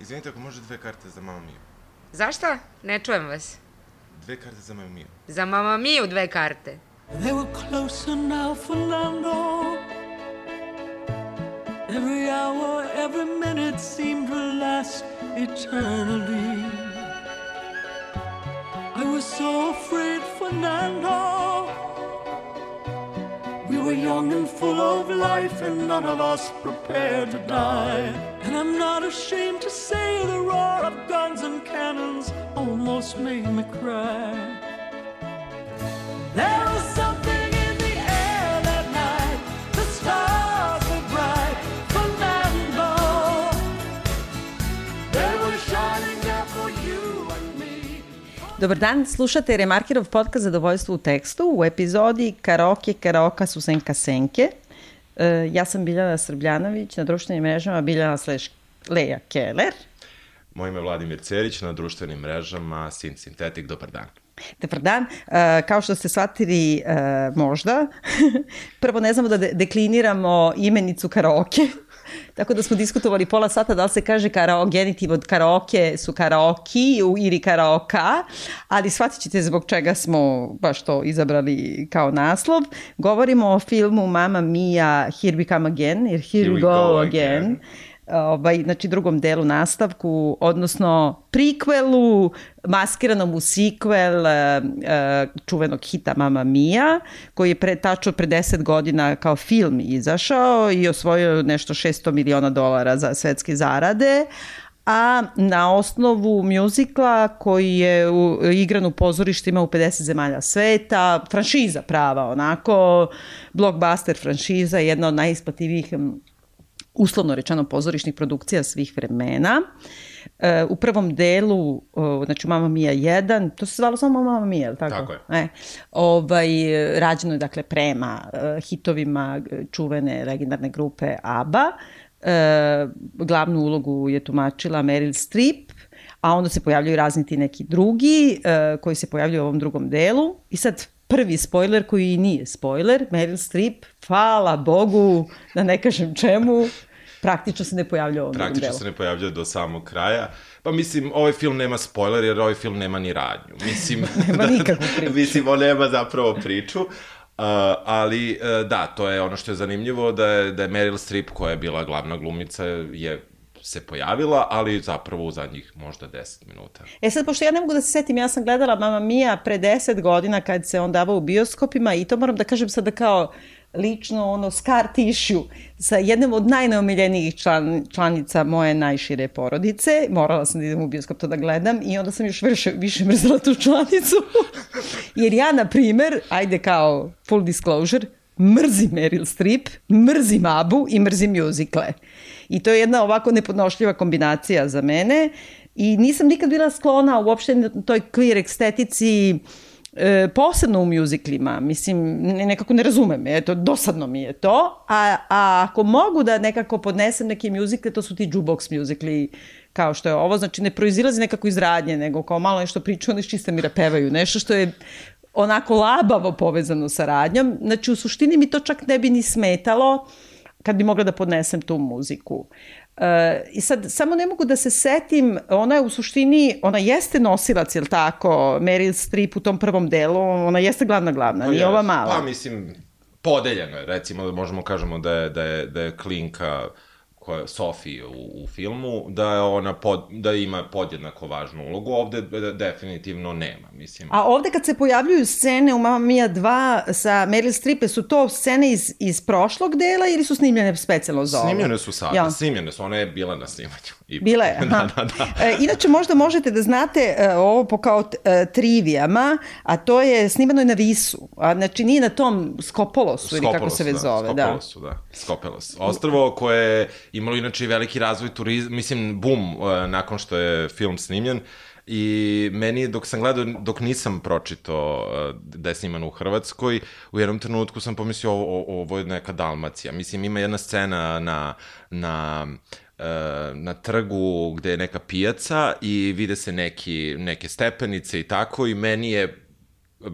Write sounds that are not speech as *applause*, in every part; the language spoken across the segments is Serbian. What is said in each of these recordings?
Izvinite, ako može dve karte za Mamma Mia. Zašta? Ne čujem vas. Dve karte za Mamma Mia. Za Mamma Mia dve karte. They were closer now, Fernando. Every hour, every minute seemed to last eternally. I was so afraid, Fernando. We were young and full of life, and none of us prepared to die. And I'm not ashamed to say the roar of guns and cannons almost made me cry. There was something in the air that night. The stars were bright. Fernando, they were shining there for you and me. Dobar dan, slušate Remarkirov podcast Zadovoljstvo u tekstu u epizodi Karaoke, Karaoka, Susenka, Senke. E, ja sam Biljana Srbljanović, na društvenim mrežama Biljana slash Leja Keller. Moje ime je Vladimir Cerić, na društvenim mrežama Sin Sintetik, dobar dan. Dobar dan. E, kao što ste shvatili e, možda, *laughs* prvo ne znamo da de dekliniramo imenicu karaoke, Tako da smo diskutovali pola sata da li se kaže karao, genitiv od karaoke su karaoki ili karaoka, ali shvatit ćete zbog čega smo baš to izabrali kao naslov. Govorimo o filmu Mama Mia Here We Come Again, jer Here, Here We Go, go Again. again ovaj, znači drugom delu nastavku, odnosno prikvelu, maskiranom u sequel uh, čuvenog hita Mama Mia, koji je pre, tačno pre 10 godina kao film izašao i osvojio nešto 600 miliona dolara za svetske zarade, a na osnovu mjuzikla koji je u, igran u pozorištima u 50 zemalja sveta, franšiza prava onako, blockbuster franšiza, jedna od najisplativijih uslovno rečeno pozorišnih produkcija svih vremena. E, u prvom delu, znači Mama Mia 1, to se zvalo samo Mama Mia, je li tako? Tako je. E, ovaj, rađeno je dakle prema e, hitovima čuvene legendarne grupe ABBA. E, glavnu ulogu je tumačila Meryl Streep, a onda se pojavljaju razni ti neki drugi e, koji se pojavljaju u ovom drugom delu. I sad prvi spoiler koji nije spoiler, Meryl Streep, hvala Bogu, da ne kažem čemu, praktično se ne pojavlja u ovom Praktično delu. se ne pojavlja do samog kraja. Pa mislim, ovaj film nema spoiler jer ovaj film nema ni radnju. Mislim, *laughs* nema *laughs* nikakvu priču. mislim, on nema zapravo priču. Uh, ali uh, da, to je ono što je zanimljivo da je, da je Meryl Streep koja je bila glavna glumica je se pojavila, ali zapravo u zadnjih možda 10 minuta. E sad, pošto ja ne mogu da se setim, ja sam gledala Mama Mia pre 10 godina kad se on davao u bioskopima i to moram da kažem sada kao lično ono scar tissue sa jednom od najneomiljenijih član, članica moje najšire porodice. Morala sam da idem u bioskop to da gledam i onda sam još više, više mrzela tu članicu. *laughs* Jer ja, na primer, ajde kao full disclosure, mrzim Meryl Streep, mrzim Abu i mrzim mjuzikle. I to je jedna ovako nepodnošljiva kombinacija za mene i nisam nikad bila sklona uopšte toj queer estetici e, posebno u muziklima, mislim, nekako ne razumem, eto, dosadno mi je to, a, a ako mogu da nekako podnesem neke muzikle, to su ti jukebox muzikli, kao što je ovo, znači ne proizilazi nekako iz radnje, nego kao malo nešto pričaju, oni čiste mi pevaju, nešto što je onako labavo povezano sa radnjom, znači u suštini mi to čak ne bi ni smetalo, kad bi mogla da podnesem tu muziku. E, I sad, samo ne mogu da se setim, ona je u suštini, ona jeste nosilac, je li tako, Meryl Streep u tom prvom delu, ona jeste glavna glavna, Pa nije ova mala. Pa mislim, podeljeno je, recimo da možemo kažemo da je, da je, da je Klinka koja Sofije u, u filmu, da je ona pod, da ima podjednako važnu ulogu, ovde de, definitivno nema, mislim. A ovde kad se pojavljuju scene u Mamma Mia 2 sa Meryl Streep, su to scene iz, iz prošlog dela ili su snimljene specijalno za ovo? Snimljene su sada, Ja. snimljene su, ona je bila na snimanju. I, Bila je, *laughs* da, da, da. E, inače, možda možete da znate e, ovo po kao t- e, trivijama, a to je snimano je na Visu. A, znači, nije na tom Skopolosu, ili kako se već da, zove. Da. Skopelosu, da. Skopelos. Ostrvo koje je imalo inače veliki razvoj turizma, mislim, bum, e, nakon što je film snimljen. I meni, dok sam gledao, dok nisam pročitao e, da je sniman u Hrvatskoj, u jednom trenutku sam pomislio ovo, ovo je neka Dalmacija. Mislim, ima jedna scena na, na e, na trgu gde je neka pijaca i vide se neki, neke stepenice i tako i meni je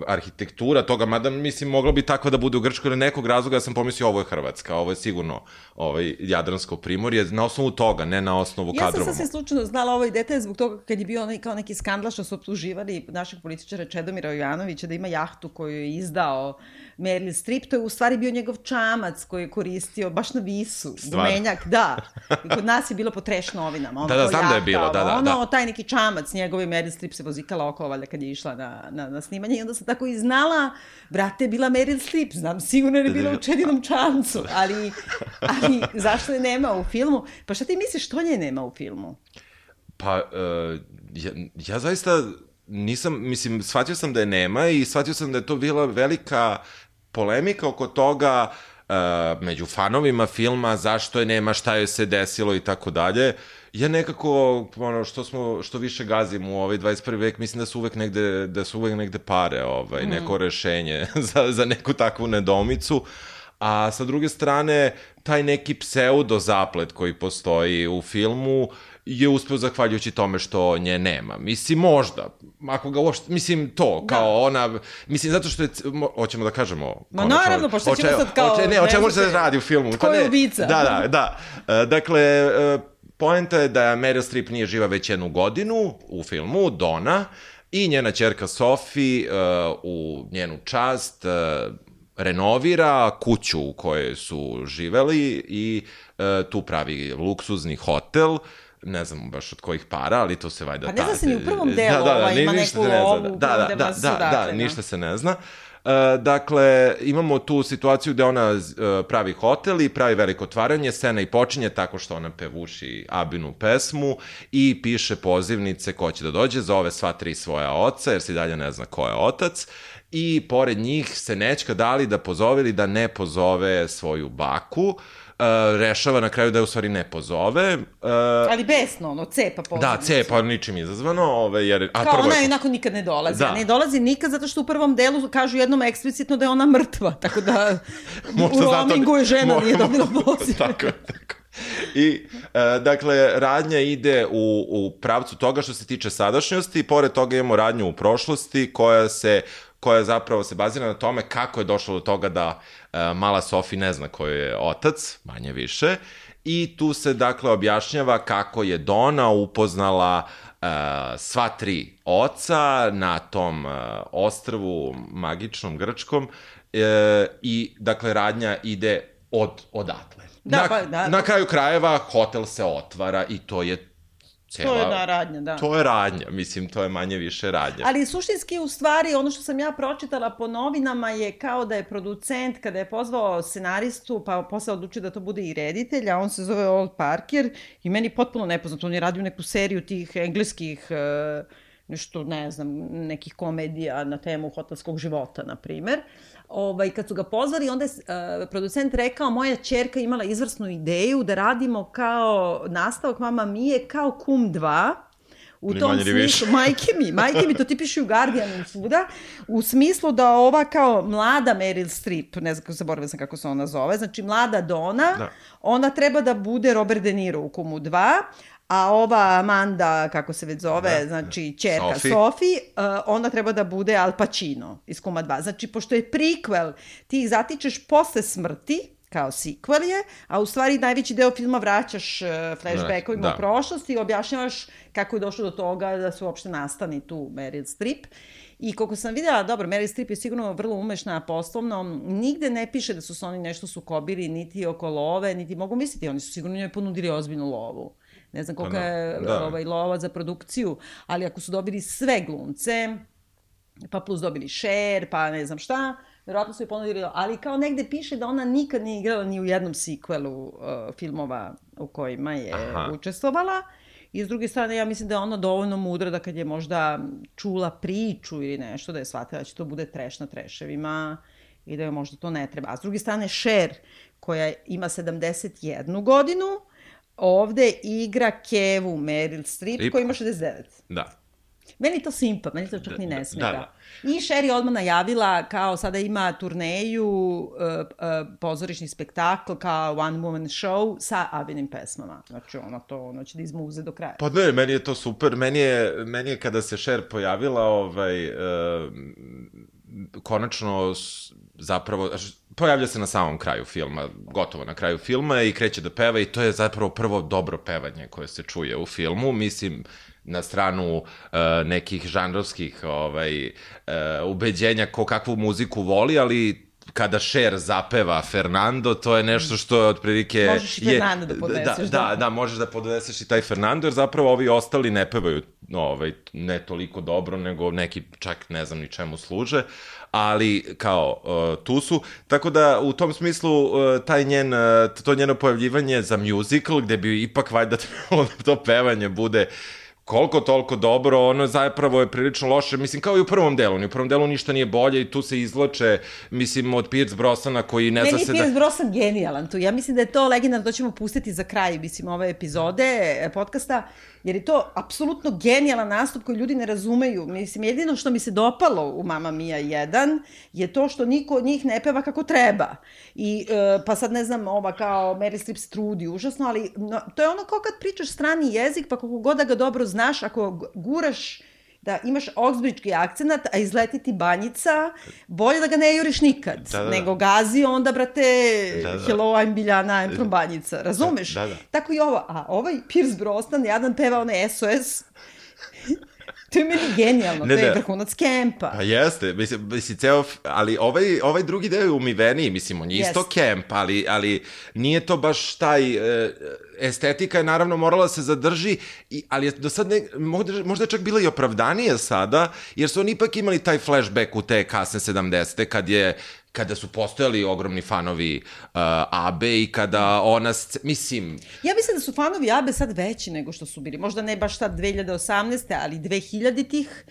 arhitektura toga, mada mislim moglo bi tako da bude u Grčkoj, ili nekog razloga ja sam pomislio ovo je Hrvatska, ovo je sigurno ovaj, Jadransko primorje, na osnovu toga, ne na osnovu Ja sam kadrova. sasvim slučajno znala ovaj detalj zbog toga kad je bio onaj kao neki skandal što su optuživali našeg političara Čedomira Jovanovića da ima jahtu koju je izdao Meryl Streep, to je u stvari bio njegov čamac koji je koristio baš na visu, Stvarno? gumenjak, da. I kod nas je bilo po treš novinama. Ono, Da, da, znam da je bilo, da, da, Ono, da. taj neki čamac njegovi Meryl Streep se vozikala okolo, valjda kad je išla na, na, na snimanje i onda sam tako i znala, brate, je bila Meryl Streep, znam sigurno je bila u čedinom čamcu, ali, ali zašto je nema u filmu? Pa šta ti misliš, što nje nema u filmu? Pa, uh, ja, ja zaista nisam, mislim, shvatio sam da je nema i shvatio sam da je to bila velika polemika oko toga uh, među fanovima filma, zašto je nema, šta joj se desilo i tako dalje. Ja nekako, ono, što smo, što više gazim u ovaj 21. vek, mislim da su uvek negde, da su uvek negde pare, ovaj, neko rešenje *laughs* za, za neku takvu nedomicu. A sa druge strane, taj neki pseudo zaplet koji postoji u filmu je uspeo zahvaljujući tome što nje nema. Mislim, možda. Ako ga uopšte, mislim, to, kao da. ona, mislim, zato što je, mo, hoćemo da kažemo... Ma konačno, naravno, pošto ćemo sad kao, o če- ne, o čemu se radi u filmu? tko je ne, ubica? Da, da, da. E, Dakle, e, poenta je da Meryl Streep nije živa već jednu godinu u filmu, Dona, i njena ćerka Sophie uh, u njenu čast uh, renovira kuću u kojoj su živeli i uh, tu pravi luksuzni hotel ne znam baš od kojih para, ali to se valjda... Pa ne zna se ni u prvom delu, ova ni- ima ništa neku se ne zna, Da, da, kojem da, su, da, da, dakle, da. ništa se ne zna. E, dakle, imamo tu situaciju gde ona e, pravi hotel i pravi veliko otvaranje, scena i počinje tako što ona pevuši Abinu pesmu i piše pozivnice ko će da dođe, zove sva tri svoja oca, jer se i dalje ne zna ko je otac, i pored njih se nečka dali da pozove ili da ne pozove svoju baku, e, rešava na kraju da je u stvari ne pozove. E, Ali besno, ono, cepa da, pozornicu. cepa ničim izazvano, ove, jer... A Kao prvo ona je- inako nikad ne dolazi. Da. Da. Ne dolazi nikad zato što u prvom delu kažu jednom eksplicitno da je ona mrtva. Tako da *laughs* u roamingu je žena Mo- nije dobila *laughs* poziv. tako, tako. I, e, dakle, radnja ide u, u pravcu toga što se tiče sadašnjosti, pored toga imamo radnju u prošlosti koja se koja zapravo se bazira na tome kako je došlo do toga da e, mala Sofi ne zna ko je otac, manje više, i tu se dakle objašnjava kako je Dona upoznala e, sva tri oca na tom e, ostrvu magičnom grčkom e, i dakle radnja ide od odatle. Da, na, pa, da. na kraju krajeva hotel se otvara i to je cela... To je da, radnja, da. To je radnja, mislim, to je manje više radnja. Ali suštinski u stvari ono što sam ja pročitala po novinama je kao da je producent kada je pozvao scenaristu pa posle odlučio da to bude i reditelj, a on se zove Old Parker i meni potpuno nepoznato, on je radio neku seriju tih engleskih e, nešto, ne znam, nekih komedija na temu hotelskog života, na primer. Ovaj, kad su ga pozvali, onda je uh, producent rekao, moja čerka imala izvrsnu ideju da radimo kao nastavak Mama Mije, kao Kum 2, U Ni tom smislu, majke mi, majke mi, to ti piše u Guardianu svuda, u smislu da ova kao mlada Meryl Streep, ne znam kako se boravila sam kako se ona zove, znači mlada Dona, Da. ona treba da bude Robert De Niro u Kumu 2, a ova Amanda, kako se već zove, Da. znači čerka Sophie. Sophie, uh, ona treba da bude Al Pacino iz Kuma 2. Znači, pošto je prikvel, ti ih zatičeš posle smrti, kao sequel je, a u stvari najveći deo filma vraćaš uh, flashbackovima Da. da. u prošlost i objašnjavaš kako je došlo do toga da se uopšte nastani tu Meryl Streep. I koliko sam videla, dobro, Meryl Streep je sigurno vrlo umešna poslovno, nigde ne piše da su se oni nešto sukobili, niti oko love, niti mogu misliti, oni su sigurno njoj ponudili ozbiljnu lovu. Ne znam koliko Pa da, je da. ovaj, lova za produkciju, ali ako su dobili sve glumce, pa plus dobili share, pa ne znam šta, verovatno su je ponudili, ali kao negde piše da ona nikad nije igrala ni u jednom sequelu uh, filmova u kojima je Aha. učestvovala. I s druge strane, ja mislim da je ona dovoljno mudra da kad je možda čula priču ili nešto, da je shvatila da će to bude treš na treševima i da joj možda to ne treba. A s druge strane, Cher, koja ima 71 godinu, ovde igra Kevu Meryl Streep, Streep. koja ima 69. Da. Meni to simpa, meni to čak ni ne smeta. da. I Sherry odmah najavila kao sada ima turneju, uh, uh, pozorišni spektakl kao one woman show sa Abinim pesmama. Znači ona to ono će da izmuze do kraja. Pa ne, meni je to super. Meni je, meni je kada se Cher pojavila, ovaj, uh, konačno zapravo, pojavlja se na samom kraju filma, gotovo na kraju filma i kreće da peva i to je zapravo prvo dobro pevanje koje se čuje u filmu, mislim, na stranu uh, nekih žanrovskih ovaj, uh, ubeđenja ko kakvu muziku voli, ali kada Cher zapeva Fernando, to je nešto što je otprilike... Možeš i Fernando da podneseš, Da, da. da, da, možeš da podneseš i taj Fernando, jer zapravo ovi ostali ne pevaju ovaj, ne toliko dobro, nego neki čak ne znam ni čemu služe, ali kao uh, tu su. Tako da u tom smislu uh, taj njen, uh, to njeno pojavljivanje za musical, gde bi ipak valjda trebalo da to pevanje bude koliko toliko dobro, ono zapravo je prilično loše, mislim kao i u prvom delu, ni u prvom delu ništa nije bolje i tu se izloče, mislim, od Pierce Brosnana koji ne zna Meni je se Pierce da... Brosnan genijalan tu. Ja mislim da je to legendarno, to ćemo pustiti za kraj, mislim, ove epizode e, podcasta, jer je to apsolutno genijalan nastup koji ljudi ne razumeju. Mislim, jedino što mi se dopalo u Mamma Mia 1 je to što niko od njih ne peva kako treba. I, e, pa sad ne znam, ova kao Meryl Streep se trudi užasno, ali no, to je ono kao kad pričaš strani jezik, pa koliko god da ga dobro znaš, ako guraš da imaš oksbridžki akcenat, a izleti ti banjica, bolje da ga ne juriš nikad, Da, da, da. nego gazi onda, brate, Da, da. hello, I'm Biljana, I'm from banjica, razumeš? Da, da. Tako i ovo, a ovaj Pierce Brosnan, jadan peva onaj SOS, to je meni genijalno, Ne, to je ne. vrhunac kempa. Pa jeste, mislim, mislim ceo, ali ovaj, ovaj drugi deo je umiveniji, mislim, on je isto Jeste. kemp, ali, ali nije to baš taj, e, estetika je naravno morala da se zadrži, i, ali je do sad ne, možda, možda je čak bila i opravdanije sada, jer su oni ipak imali taj flashback u te kasne 70. kad je kada su postojali ogromni fanovi uh, Abe i kada ona, mislim, Ja mislim da su fanovi Abe sad veći nego što su bili. Možda ne baš sad 2018. ali 2000-tih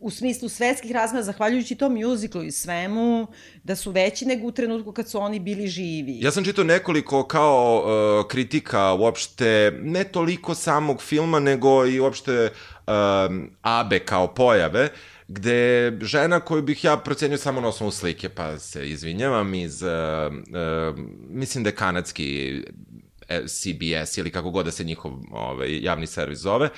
u smislu svetskih razmera, zahvaljujući tom mjuziklu i svemu, da su veći nego u trenutku kad su oni bili živi. Ja sam čitao nekoliko kao uh, kritika uopšte, ne toliko samog filma, nego i uopšte um, Abe kao pojave, gde žena koju bih ja procenio samo na osnovu slike, pa se izvinjavam, iz, uh, uh, mislim da je kanadski e, CBS ili kako god da se njihov ovaj, javni servis zove,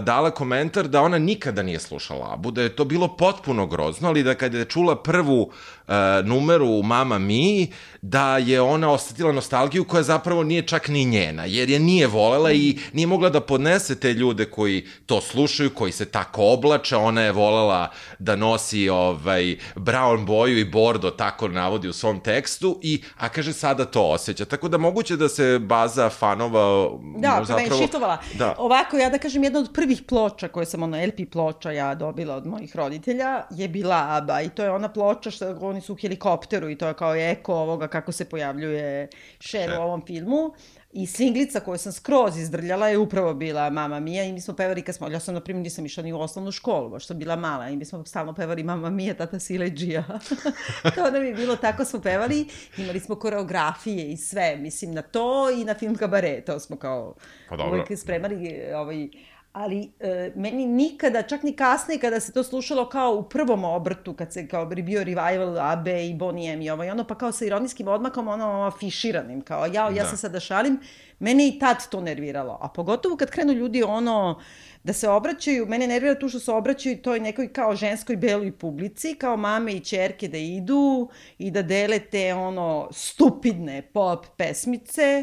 dala komentar da ona nikada nije slušala Abu, da je to bilo potpuno grozno, ali da kada je čula prvu uh, numeru Mama Mi, da je ona osetila nostalgiju koja zapravo nije čak ni njena, jer je nije volela i nije mogla da podnese te ljude koji to slušaju, koji se tako oblače, ona je volela da nosi ovaj brown boju i bordo, tako navodi u svom tekstu, i, a kaže sada to osjeća. Tako da moguće da se baza fanova Da, zapravo... je šiftovala. Da. Ovako, ja da kažem, jedna od prvih ploča koje sam, ono, LP ploča ja dobila od mojih roditelja je bila ABBA i to je ona ploča što oni su u helikopteru i to je kao eko ovoga kako se pojavljuje Cher u ovom filmu. I singlica koju sam skroz izdrljala je upravo bila Mama Mia i mi smo pevali kad smo, ja sam na primjer nisam išla ni u osnovnu školu, baš sam bila mala i mi smo stalno pevali Mama Mia, tata Sileđija. *laughs* to nam je bilo, tako smo pevali, imali smo koreografije i sve, mislim na to i na film Kabare, to smo kao Pa dobro. uvijek spremali, ovaj, ali e, meni nikada, čak ni kasnije kada se to slušalo kao u prvom obrtu, kad se kao bio revival Abe i Bonnie M i ovo i ono, pa kao sa ironijskim odmakom, ono afiširanim, kao ja, ja Da. se sada šalim, mene i tad to nerviralo, a pogotovo kad krenu ljudi ono, da se obraćaju, mene nervira tu što se obraćaju toj nekoj kao ženskoj beloj publici, kao mame i čerke da idu i da dele te ono stupidne pop pesmice,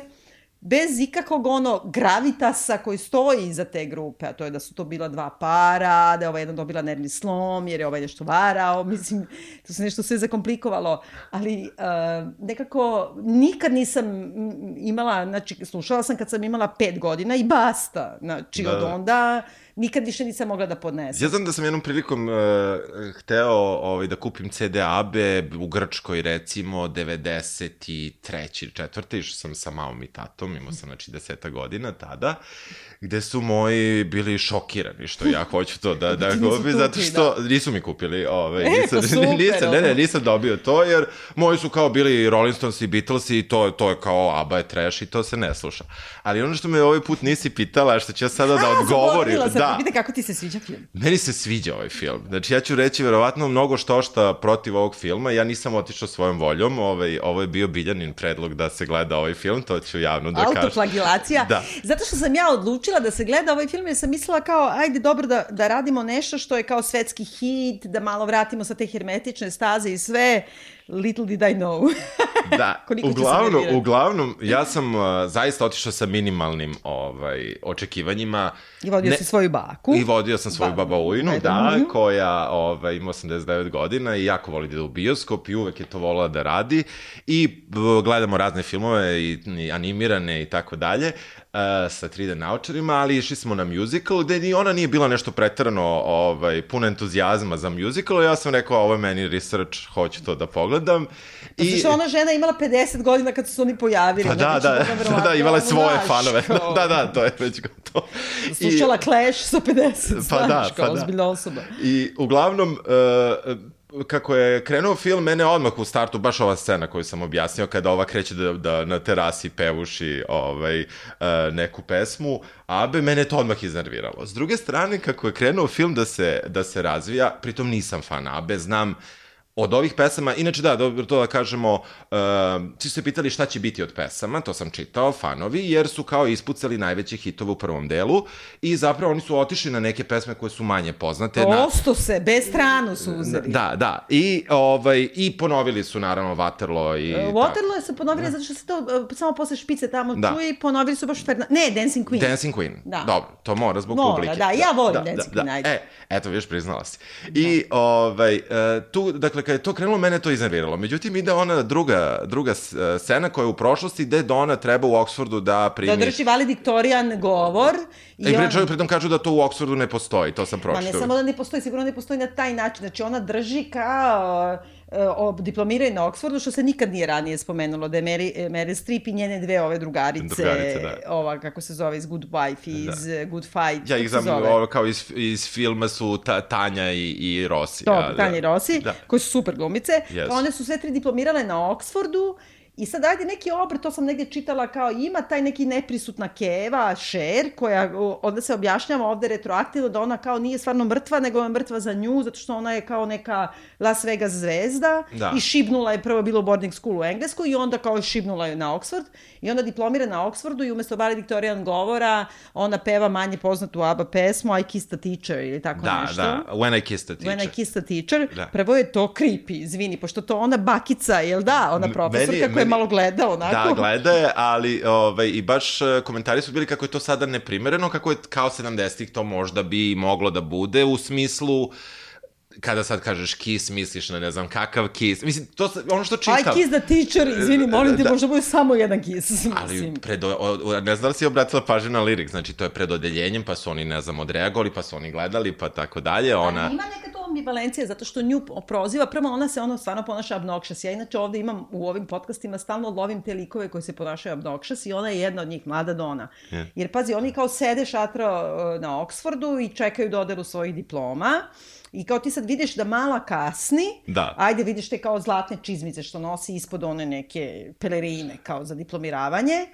bez ikakvog ono gravitasa koji stoji iza te grupe, a to je da su to bila dva para, da je ova jedna dobila nervni slom, jer je ovaj nešto varao, *laughs* mislim, to se nešto sve zakomplikovalo, ali uh, nekako nikad nisam imala, znači, slušala sam kad sam imala pet godina i basta, znači, Da, od da. onda nikad više nisam mogla da podnesem. Ja znam da sam jednom prilikom uh, hteo ovaj, da kupim CD Abe u Grčkoj recimo 93. ili 4. Išao sam sa mamom i tatom, imao sam znači deseta godina tada, gde su moji bili šokirani što ja hoću to da, *laughs* da Ti nisu kupim, zato što nisu mi kupili, ovaj, E, nisam, *laughs* pa super, nisam, ne, ne, nisam dobio to, jer moji su kao bili Rolling Stones i Beatles i to, to je kao ABBA je trash i to se ne sluša. Ali ono što me ovaj put nisi pitala, što ću ja sada da odgovorim, sam, da, Pita kako ti se sviđa film? Meni se sviđa ovaj film. Znači, ja ću reći verovatno mnogo što šta protiv ovog filma. Ja nisam otišao svojom voljom. Ovaj, ovo je bio Biljanin predlog da se gleda ovaj film, to ću javno da da kažem. Autoflagilacija. Da. Zato što sam ja odlučila da se gleda ovaj film jer sam mislila kao, ajde dobro da, da radimo nešto što je kao svetski hit, da malo vratimo sa te hermetične staze i sve. Little did I know. *laughs* Da, uglavnom, uglavnom, ja sam uh, zaista otišao sa minimalnim ovaj, očekivanjima. I vodio si svoju baku. I vodio sam svoju Ba- babaujnu, da, mhm. koja ovaj, ima 89 godina i jako voli da ide u bioskop i uvek je to volila da radi. I gledamo razne filmove i, i animirane i tako dalje uh, sa 3D naučarima, ali išli smo na musical gde ni ona nije bila nešto pretarano ovaj, pun entuzijazma za musical. Ja sam rekao, ovo je meni research, hoću to da pogledam. I... Zato ona žena imala 50 godina kad su se oni pojavili. Pa da, Znači, da, da, *laughs* da, imala je svoje znaš, fanove. Da, da, to je već gotovo. I- Slušala Clash sa 50, Pa da, kao pa da. ozbiljna osoba. I uglavnom, uh, kako je krenuo film, mene odmah u startu, baš ova scena koju sam objasnio, kada ova kreće da, da na terasi pevuši ovaj, uh, neku pesmu, Abe, mene to odmah iznerviralo. S druge strane, kako je krenuo film da se, da se razvija, pritom nisam fan Abe, znam od ovih pesama, inače da, dobro to da kažemo, uh, svi su se pitali šta će biti od pesama, to sam čitao, fanovi, jer su kao ispucali najveće hitove u prvom delu i zapravo oni su otišli na neke pesme koje su manje poznate. na, Osto se, bez stranu su uzeli. Da, da. I, ovaj, I ponovili su naravno Waterloo i... E, Waterloo su ponovili zato što se to e, samo posle špice tamo Da. čuje i ponovili su baš Ferna... Ne, Dancing Queen. Dancing Queen. Da. Dobro, to mora zbog Mora, publike. da, ja volim Dancing Queen, ajde. E, eto, viš, priznala si. I, ovaj, e, tu, dakle, kad je to krenulo, mene to iznerviralo. Međutim, ide ona druga, druga e, scena koja je u prošlosti, gde Dona treba u Oxfordu da primi... Da drži valediktorijan govor. I, I pri, pritom kažu da to u Oxfordu ne postoji, to sam Ma pročitao. ne samo da ne postoji, sigurno ne postoji na taj način. Znači ona drži kao e, diplomiraju na Oxfordu, što se nikad nije ranije spomenulo, da je Mary, e, Meryl Streep i njene dve ove drugarice, Drugarice, da. ova, kako se zove, iz Good Wife i iz da. Good Fight. Ja ih znam, ovo, kao iz, iz filma su ta, Tanja i, i Rossi. To, ja, Tanja i Rossi, Da. koji su super glumice. Pa one su sve tri diplomirale na Oxfordu I sad ajde neki obrt, to sam negde čitala kao ima taj neki neprisutna keva, Cher, koja onda se objašnjava ovde retroaktivno da ona kao nije stvarno mrtva, nego je mrtva za nju, zato što ona je kao neka Las Vegas zvezda Da. i šibnula je prvo bilo u boarding school u Englesku i onda kao šibnula je na Oxford i onda diplomira na Oxfordu i umesto valediktorijan govora ona peva manje poznatu ABBA pesmu I Kissed a Teacher ili tako Da, nešto. da, When I Kissed a Teacher. When I Kissed a Teacher, Da. prvo je to creepy, izvini, pošto to ona bakica, jel da, ona profesorka koja je malo gleda onako. Da, gleda je, ali ovaj, i baš e, komentari su bili kako je to sada neprimereno, kako je kao 70-ih to možda bi moglo da bude u smislu kada sad kažeš kiss, misliš na ne znam kakav kiss. Mislim, to se- ono što čitam. I kiss the teacher, izvini, molim te, Da. možda bude samo jedan kiss. *laughs* Ali mislim. pred, o, o, ne znam da li si obratila pažnju na lirik, znači to je pred odeljenjem, pa su oni, ne znam, odreagovali, pa su oni gledali, pa tako dalje, ona... Ali ima neka to ambivalencija, zato što nju proziva, prvo ona se ono stvarno ponaša obnoxious. Ja inače ovde imam u ovim podcastima stalno lovim te likove koji se ponašaju obnoxious i ona je jedna od njih, mlada Dona. Je. Jer pazi, oni kao sede šatro e, na Oxfordu i čekaju dodelu svojih diploma. I kao ti sad vidiš da mala kasni, Da. ajde vidiš te kao zlatne čizmice što nosi ispod one neke pelerine kao za diplomiravanje.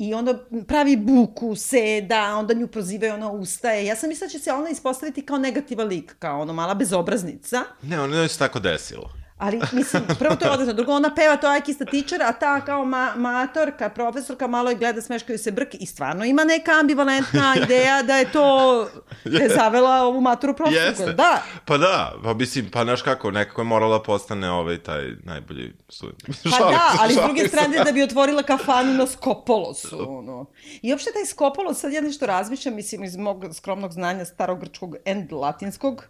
I onda pravi buku, seda, onda nju prozivaju, ona ustaje. Ja sam mislila da će se ona ispostaviti kao negativan lik, kao ono mala bezobraznica. Ne, ono je se tako desilo. Ali, mislim, prvo to je odlično. Drugo, ona peva to I Kissed a Teacher, a ta kao ma matorka, profesorka, malo je gleda, smeškaju se brk i stvarno ima neka ambivalentna ideja da je to, *laughs* da je zavela ovu maturu profesorku. Jeste. Da. Pa da, pa mislim, pa znaš kako, nekako je morala da postane ovaj taj najbolji student. Pa Šalim da, ali s druge strane da bi otvorila kafanu na Skopolosu. Ono. I uopšte taj Skopolos, sad ja nešto razmišljam, mislim, iz mog skromnog znanja starogrčkog and latinskog,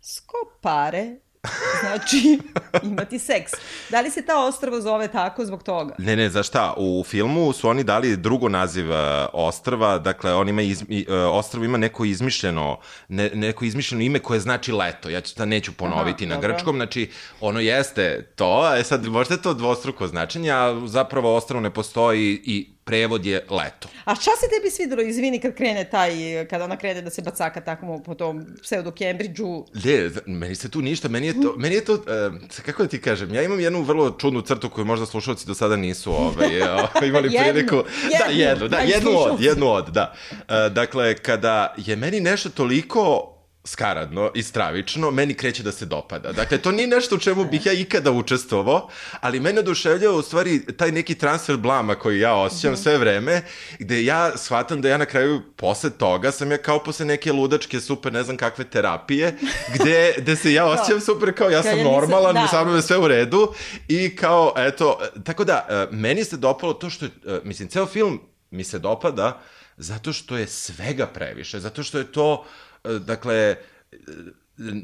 skopare, *laughs* znači imati seks. Da li se ta ostrava zove tako zbog toga? Ne, ne, za šta? U filmu su oni dali drugo naziv uh, ostrva, dakle, on ima iz, i, uh, ostrvo ima neko izmišljeno, ne, neko izmišljeno ime koje znači leto. Ja ću ta neću ponoviti Aha, na dobro. grčkom, znači, ono jeste to, a sad možda je to dvostruko značenje, a zapravo ostrvo ne postoji i prevod je leto. A šta se tebi svidelo, izvini, kad krene taj, kada ona krene da se bacaka tako po tom pseudo Cambridgeu? Ne, meni se tu ništa, meni je to, meni je to, uh, kako da ti kažem, ja imam jednu vrlo čudnu crtu koju možda slušalci do sada nisu ovaj, *laughs* ovaj, imali Jednu, priliku. Da, jednu, jednu, da, jednu od, jednu od, da. Uh, dakle, kada je meni nešto toliko skaradno i stravično, meni kreće da se dopada. Dakle, to nije nešto u čemu bih ja ikada učestvovao, ali mene oduševljava u stvari taj neki transfer blama koji ja osjećam sve vreme, gde ja shvatam da ja na kraju posle toga sam ja kao posle neke ludačke super ne znam kakve terapije, gde, gde se ja *laughs* osjećam super kao ja sam normalan, da. sa mnom je sve u redu i kao, eto, tako da, e, meni se dopalo to što e, mislim, ceo film mi se dopada zato što je svega previše, zato što je to, e, dakle,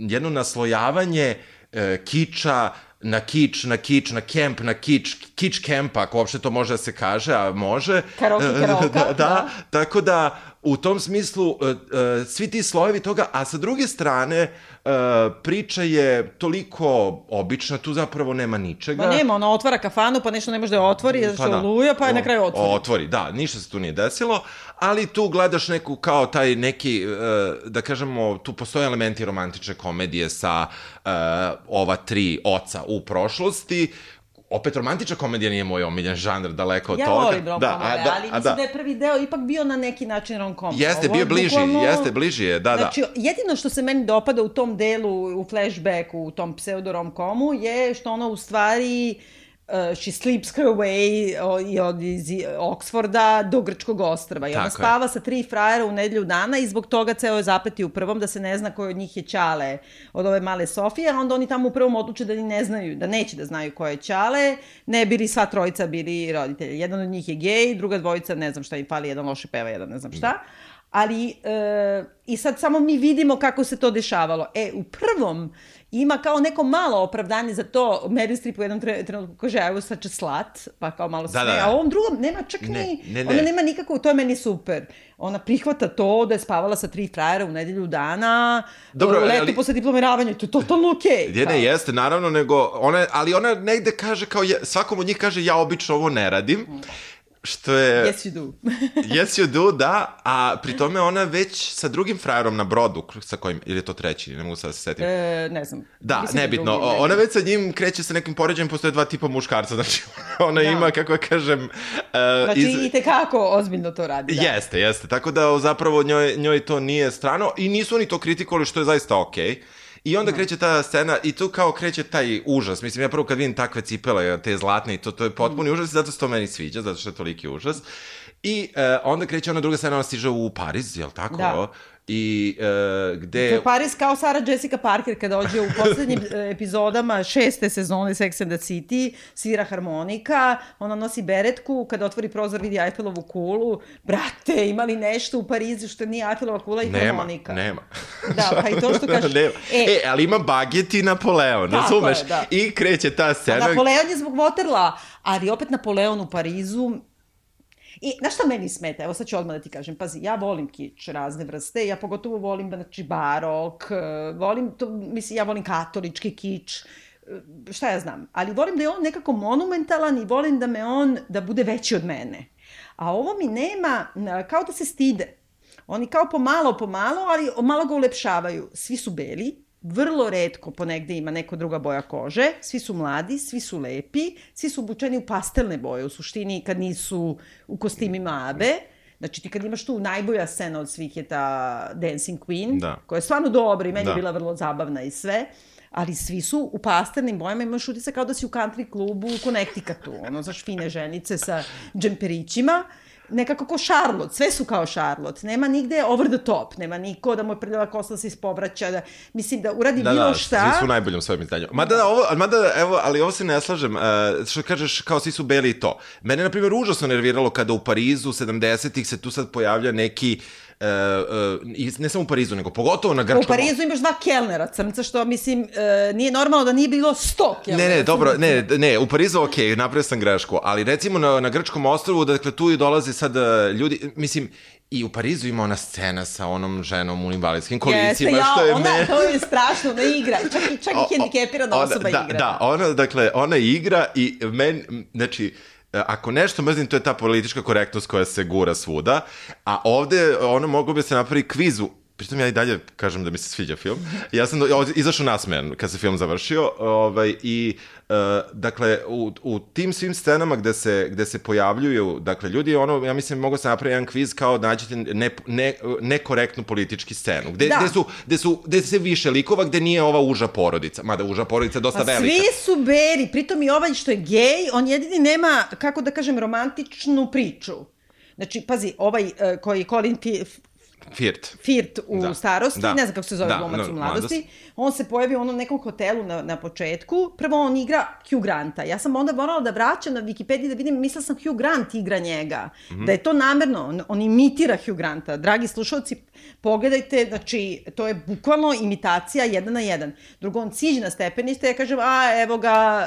jedno naslojavanje e, kiča na kič, na kič, na kemp, na kič, kič kempa, ako uopšte to može da se kaže, a može. Karaoke E, karaoka, da, da, da. tako da u tom smislu e, e, svi ti slojevi toga, a sa druge strane e, priča je toliko obična, tu zapravo nema ničega. Pa nema, ona otvara kafanu, pa nešto ne može da otvori, zato što Pa da. oluja, pa je na kraju otvori. Otvori, da, ništa se tu nije desilo, ali tu gledaš neku kao taj neki, e, da kažemo, tu postoje elementi romantične komedije sa e, ova tri oca u prošlosti, opet romantična komedija nije moj omiljen žanr, daleko od Ja toga. volim rom da, a, da, ali a, mislim da. je prvi deo ipak bio na neki način rom-com. Jeste, Ovo je bio bliži, bukvalno- jeste, bliži je, da, Znači, jedino što se meni dopada u tom delu, u flashbacku, u tom pseudo rom-comu, je što ona u stvari uh, she sleeps her way o, i od iz Oksforda do Grčkog ostrava. I ona Tako je. spava sa tri frajera u nedelju dana i zbog toga ceo je zapeti u prvom da se ne zna koji od njih je Ćale od ove male Sofije, a onda oni tamo u prvom odluče da ni ne znaju, da neće da znaju ko je Ćale, ne bili sva trojica bili roditelji. Jedan od njih je gej, druga dvojica ne znam šta im fali, jedan loše peva, jedan ne znam šta. Ali, e, i sad samo mi vidimo kako se to dešavalo. E, u prvom ima kao neko malo opravdanje za to. Meryl Streep u jednom tre- trenutku kaže, was such a slut, pa kao malo Da, sve. da, da. A u ovom drugom nema čak Ne, ni, ne, ne. ona nema nikako, to je meni super. Ona prihvata to da je spavala sa tri frajera u nedelju dana, Dobro, leto ali- posle diplomiravanja, to je totalno okej. Je, ne, jeste, naravno, nego ona, ali ona negde kaže kao, je, svakom od njih kaže ja obično ovo ne radim, što je... Yes, you do. *laughs* Yes you do, da, a pri tome ona već sa drugim frajerom na brodu, sa kojim, ili je to treći, ne mogu sad da se setim. e, ne znam. Da, Mislim nebitno. drugi, O- ne. Ona već sa njim kreće sa nekim poređajem, postoje dva tipa muškarca, *laughs* znači ona Da. ima, kako ja kažem... Uh, Znači, i tekako ozbiljno to radi. Da. Jeste, jeste. Tako da zapravo njoj, njoj to nije strano i nisu oni to kritikovali što je zaista okej. I onda kreće ta scena i tu kao kreće taj užas. Mislim, ja prvo kad vidim takve cipele, te zlatne i to, to je potpuni užas i zato se to meni sviđa, zato što je toliki užas. I e, onda kreće ona druga scena, ona stiže u Pariz, jel tako? Da. I e, gde... To je Paris kao Sarah Jessica Parker kad dođe u poslednjim *laughs* e, epizodama šeste sezone Sex and the City, svira harmonika, ona nosi beretku, kad otvori prozor vidi Eiffelovu kulu. Brate, ima li nešto u Parizu što nije Eiffelova kula i Nema, harmonika? nema. Da, pa i to što *laughs* kažeš. nema. E, E, ali ima baget i Napoleon, razumeš? je, da. I kreće ta scena... Napoleon je zbog Waterla, ali opet Napoleon u Parizu, I znaš šta meni smeta? Evo sad ću odmah da ti kažem. Pazi, ja volim kič razne vrste, ja pogotovo volim znači, barok, e, volim to, mislim, ja volim katolički kič, e, šta ja znam. Ali volim da je on nekako monumentalan i volim da me on, da bude veći od mene. A ovo mi nema, na- kao da se stide. Oni kao pomalo, pomalo, ali malo ga ulepšavaju. Svi su beli, vrlo redko ponegde ima neka druga boja kože, svi su mladi, svi su lepi, svi su obučeni u pastelne boje, u suštini kad nisu u kostimima Abe. Znači ti kad imaš tu najbolja scena od svih je ta Dancing Queen, Da. koja je stvarno dobra i meni Da. je bila vrlo zabavna i sve, ali svi su u pastelnim bojama, imaš utisak kao da si u country klubu u Connecticutu, ono, znaš, fine ženice sa džemperićima, nekako ko Charlotte, sve su kao Charlotte, nema nigde over the top, nema niko da mu je prljava kosa da se ispovraća, da, mislim da uradi Da, bilo da, šta. svi su u najboljom svojom izdanju. Mada, da, ovo, mada, evo, ali ovo se ne slažem, uh, što kažeš, kao svi su beli i to. Mene, na primjer, užasno nerviralo kada u Parizu 70-ih se tu sad pojavlja neki uh, i ne samo u Parizu, nego pogotovo na U Grčkom... Parizu imaš dva kelnera crnca, što mislim, e, nije normalno da nije bilo sto kelnera Ne, ne, dobro, ne, ne, u Parizu ok, napravio sam grešku, ali recimo na, na Grčkom ostrovu, dakle tu i dolaze sad ljudi, mislim, i u Parizu ima ona scena sa onom ženom u invalidskim kolicima, Jeste, ja, što je ona, me... to je strašno, ona igra, čak i, čak i hendikepirana osoba da, igra. Da, ona, dakle, ona igra i men, znači, ako nešto mrzim, to je ta politička korektnost koja se gura svuda, a ovde ono moglo bi se napravi kvizu pritom ja i dalje kažem da mi se sviđa film. Ja sam izašao nasmejan kad se film završio ovaj, i uh, dakle u, u tim svim scenama gde se, gde se pojavljuju dakle ljudi, ono, ja mislim mogu se napraviti jedan kviz kao da nađete ne, ne, nekorektnu politički scenu. Gde, da. gde, su, gde, su, gde se više likova, gde nije ova uža porodica. Mada uža porodica je dosta pa velika. Svi su beri, pritom i ovaj što je gej, on jedini nema, kako da kažem, romantičnu priču. Znači, pazi, ovaj uh, koji Colin Firt. Firt u da. starosti, da. ne znam kako se zove da. glumac u mladosti. Mladost. On se pojavi u onom nekom hotelu na, na početku. Prvo on igra Hugh Granta. Ja sam onda morala da vraćam na Wikipediji da vidim, mislila sam Hugh Grant igra njega. Mm -hmm. Da je to namerno, on, on imitira Hugh Granta. Dragi slušalci, pogledajte, znači, to je bukvalno imitacija jedan na jedan. Drugo, on siđe na stepenište, ja kažem, a evo ga,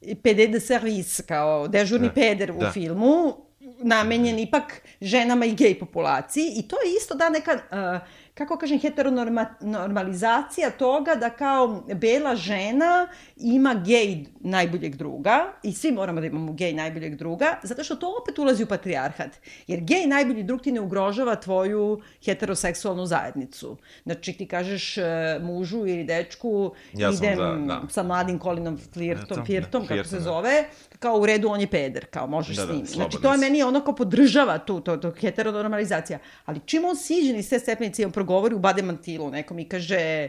PD de servis, kao dežurni da. peder u da. filmu namenjen ipak ženama i gej populaciji i to je isto da neka, uh, kako kažem, heteronormalizacija toga da kao bela žena ima gej najboljeg druga i svi moramo da imamo gej najboljeg druga, zato što to opet ulazi u patrijarhat. Jer gej najbolji drug ti ne ugrožava tvoju heteroseksualnu zajednicu. Znači ti kažeš uh, mužu ili dečku, ja idem za, da. sa mladim Kolinom Flirtom, ja, Firtom, kako se da. zove, kao u redu on je peder, kao možeš da, s njim. Da, znači to je meni ono kao podržava tu, to, to heteronormalizacija. Ali čim on siđe iz te stepenice i on progovori u bade mantilu, nekom i kaže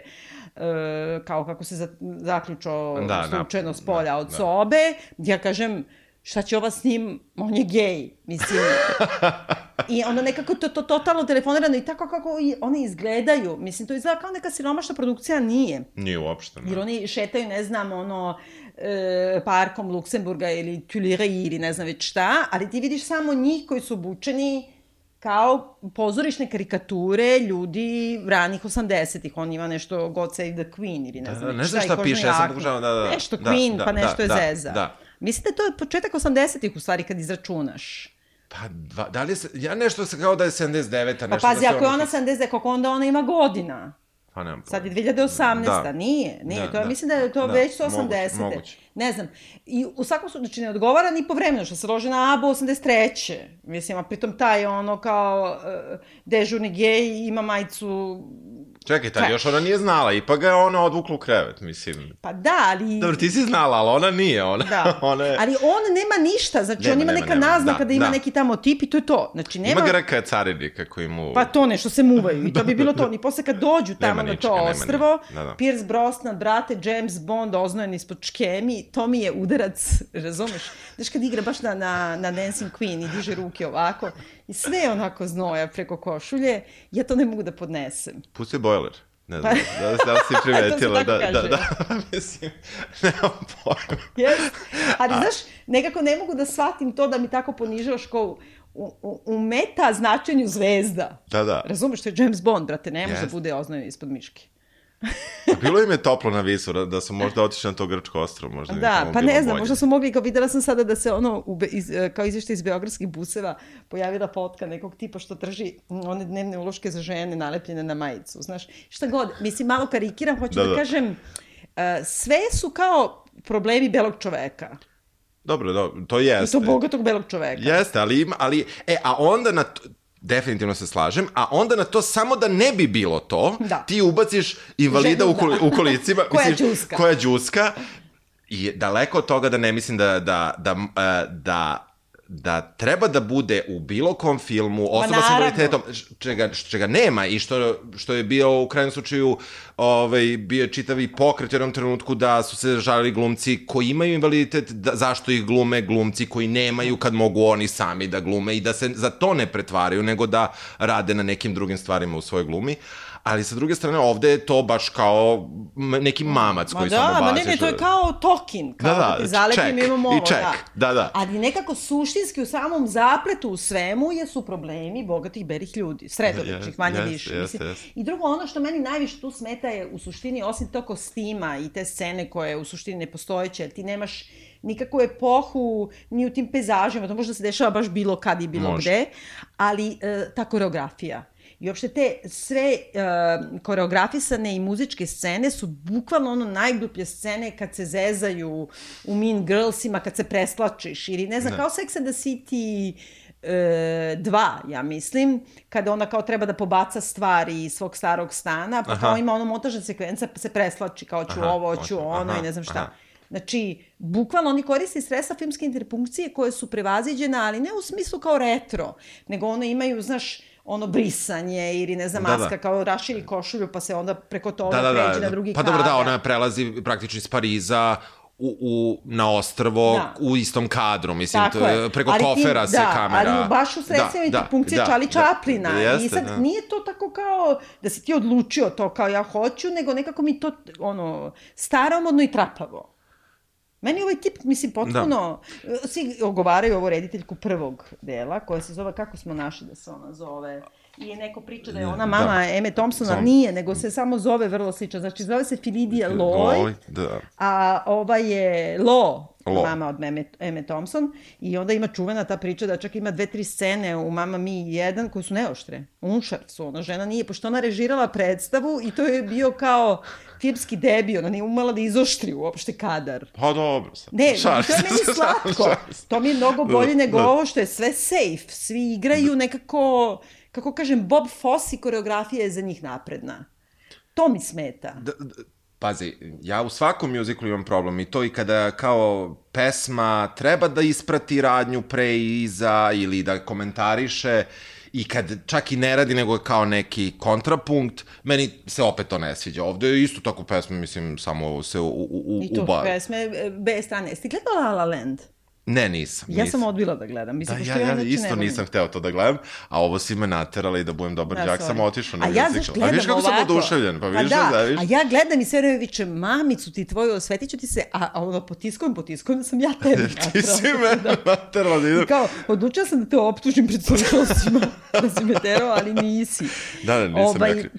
uh, kao kako se zaključo da, da, slučajno da, s polja da, od da. sobe, ja kažem, šta će ova s njim, on je gej, mislim. I onda nekako to, to totalno telefonirano i tako kako i oni izgledaju. Mislim, to izgleda kao neka siromašna produkcija, nije. Nije uopšte, ne. Jer oni šetaju, ne znam, ono, e, parkom Luksemburga ili Tuileries ili ne znam već šta, ali ti vidiš samo njih koji su obučeni kao pozorišne karikature ljudi ranih 80-ih. On ima nešto God Save the Queen ili ne znam da, da, ne znam šta piše, ja sam pokušao da, da, Nešto da, Queen, da, pa nešto da, je da, Zeza. Da. Mislim da to je početak 80-ih u stvari kad izračunaš. Pa, dva, da li je, ja nešto se kao da je 79-a. Pa pazi, da ako je ona 79, kako onda ona ima godina? Pa nemam Sad je 2018. Da. Nije, nije. Da, to je, da, mislim da je to da, već 80. Moguće, moguće. Ne znam. I u svakom slučaju, znači ne odgovara ni po vremenu, što se lože na ABO 83. Mislim, a pritom taj ono kao uh, dežurni gej ima majicu Čekaj, tad još ona nije znala, ipak ga je ona odvukla u krevet, mislim. Pa da, ali... Dobro, ti si znala, ali ona nije, ona... Da, *laughs* ona je... ali on nema ništa, znači nema, on ima nema, neka nema. naznaka da, da ima da. neki tamo tip i to je to. Znači, nema... Ima greka carinika koji mu... Pa to nešto se muvaju i to bi *laughs* bilo to. I posle kad dođu tamo na to ostrvo, da, da. Pierce Brosnan, brate, James Bond, oznojen ispod čkemi, to mi je udarac, *laughs* razumeš? Znaš kad igra baš na, na, na Dancing Queen i diže ruke ovako i sve onako znoja preko košulje, ja to ne mogu da podnesem. Pusti bojler. Ne znam, pa, da, da si *laughs* primetila, da, da, da, *laughs* mislim, nemam pojma. Yes. Ali, A... znaš, nekako ne mogu da shvatim to da mi tako ponižavaš kao u, u, u meta značenju zvezda. Da, da. Razumeš, to je James Bond, brate, ne može yes. da bude oznojen ispod miške. Bilo im je toplo na visu, da su možda otišli na to grčko ostrovo, možda Da, pa ne znam, bolje. možda su mogli, kao videla sam sada da se ono, u, iz, kao izvešte iz beogradskih buseva, pojavila fotka nekog tipa što drži one dnevne uloške za žene nalepljene na majicu, znaš, šta god, mislim, malo karikiram, hoću da, da, da kažem, uh, sve su kao problemi belog čoveka. Dobro, dobro, to jeste. I to bogatog belog čoveka. Jeste, ali ima, ali, e, a onda na, definitivno se slažem, a onda na to samo da ne bi bilo to, da. ti ubaciš invalida Ženu, u, koli, da. u kolicima. *laughs* koja misliš, džuska. Koja džuska. I daleko od toga da ne mislim da, da, da, da, da treba da bude u bilo kom filmu osoba sa invaliditetom, čega, čega nema i što, što je bio u krajnjem slučaju ovaj, bio čitavi pokret u jednom trenutku da su se žalili glumci koji imaju invaliditet, da, zašto ih glume glumci koji nemaju kad mogu oni sami da glume i da se za to ne pretvaraju, nego da rade na nekim drugim stvarima u svojoj glumi. Uh, ali sa druge strane ovde je to baš kao neki mamac koji da, samo baziš. Ma da, ne, ne, to je kao tokin, kao da, da, da zalepim imamo ovo, i ček, da. da, da. Ali nekako suštinski u samom zapletu u svemu je su problemi bogatih berih ljudi, sredovičnih, manje yes, više. Yes, Mislim. Yes. I drugo, ono što meni najviše tu smeta je u suštini, osim to kostima i te scene koje u suštini ne postojeće, ti nemaš nikakvu epohu ni u tim pezažima, to možda se dešava baš bilo kad i bilo Može. gde, ali e, ta koreografija I uopšte te sve uh, koreografisane i muzičke scene su bukvalno ono najgluplje scene kad se zezaju u Mean Girlsima, kad se preslačiš ili ne znam, da. kao Sex and the City, e, dva, ja mislim, kada ona kao treba da pobaca stvari iz svog starog stana, pa kao ima ono montažna sekvenca, pa se preslači kao ću Aha, ovo, ću ono aha, i ne znam šta. aha. Znači, bukvalno oni koriste sredstva filmske interpunkcije koje su prevaziđena, ali ne u smislu kao retro, nego one imaju, znaš, ono brisanje ili ne znam, Da, da. maska kao raširi košulju pa se onda preko toga Da, da, pređe da. na drugi Pa dobro, da, ona prelazi praktično iz Pariza u, u, na ostrvo Da. u istom kadru, mislim, Tako to, je. preko Ali ti- kofera se da, kamera... ali baš u sredstvima da, interpunkcije da, Čali Čaplina. Da, I jeste, sad da. nije to tako kao da si ti odlučio to kao ja hoću, nego nekako mi to ono, staromodno i trapavo. Meni ovaj tip, mislim, potpuno... Da. Svi ogovaraju ovu rediteljku prvog dela, koja se zove, kako smo našli da se ona zove... I neko priča da je ona mama Da. Eme Thompsona, Tom. nije, nego se samo zove vrlo slično. Znači, zove se Filidija Lloyd, Oj, da. a ova je Lo, Lo. mama od Eme, Eme Thompson, i onda ima čuvena ta priča da čak ima dve, tri scene u Mama Mi 1 koje su neoštre. Unšar su, ona žena nije, pošto ona režirala predstavu i to je bio kao filmski debi, ona nije umela da izoštri uopšte kadar. Pa dobro sad. Ne, Šalim to je meni slatko. se. To mi je mnogo bolje Da, nego da. ovo što je sve safe. Svi igraju nekako, kako kažem, Bob Fosse koreografija je za njih napredna. To mi smeta. D- d- Pazi, ja u svakom mjuziklu imam problem i to i kada kao pesma treba da isprati radnju pre i iza ili da komentariše i kad čak i ne radi nego je kao neki kontrapunkt, meni se opet to ne sviđa. Ovde je isto tako pesma, mislim, samo se u, u, u, I to uba... pesme e, B strane. Jeste gledala La La Land? Ne, nisam. Ja nisam. sam odbila da gledam. Mislim, Da, ja, ja inače isto ne volim. nisam hteo to da gledam, a ovo si me naterala i da budem dobar Da, sorry. sam otišao na A ja, znaš, A vidiš kako sam ovako. oduševljen, pa vidiš da, da, vidiš? a ja gledam i sve vreme vičem, mamicu ti tvoju, osvetit ću ti se, a, a ono, potiskujem, potiskujem, da sam ja tebi *laughs* Ti natrala. si mene *laughs* naterala da idem. I kao, odlučila sam da te optužim pred slušalcima, *laughs* da si me terao, ali nisi. Da, da, nisam rekli.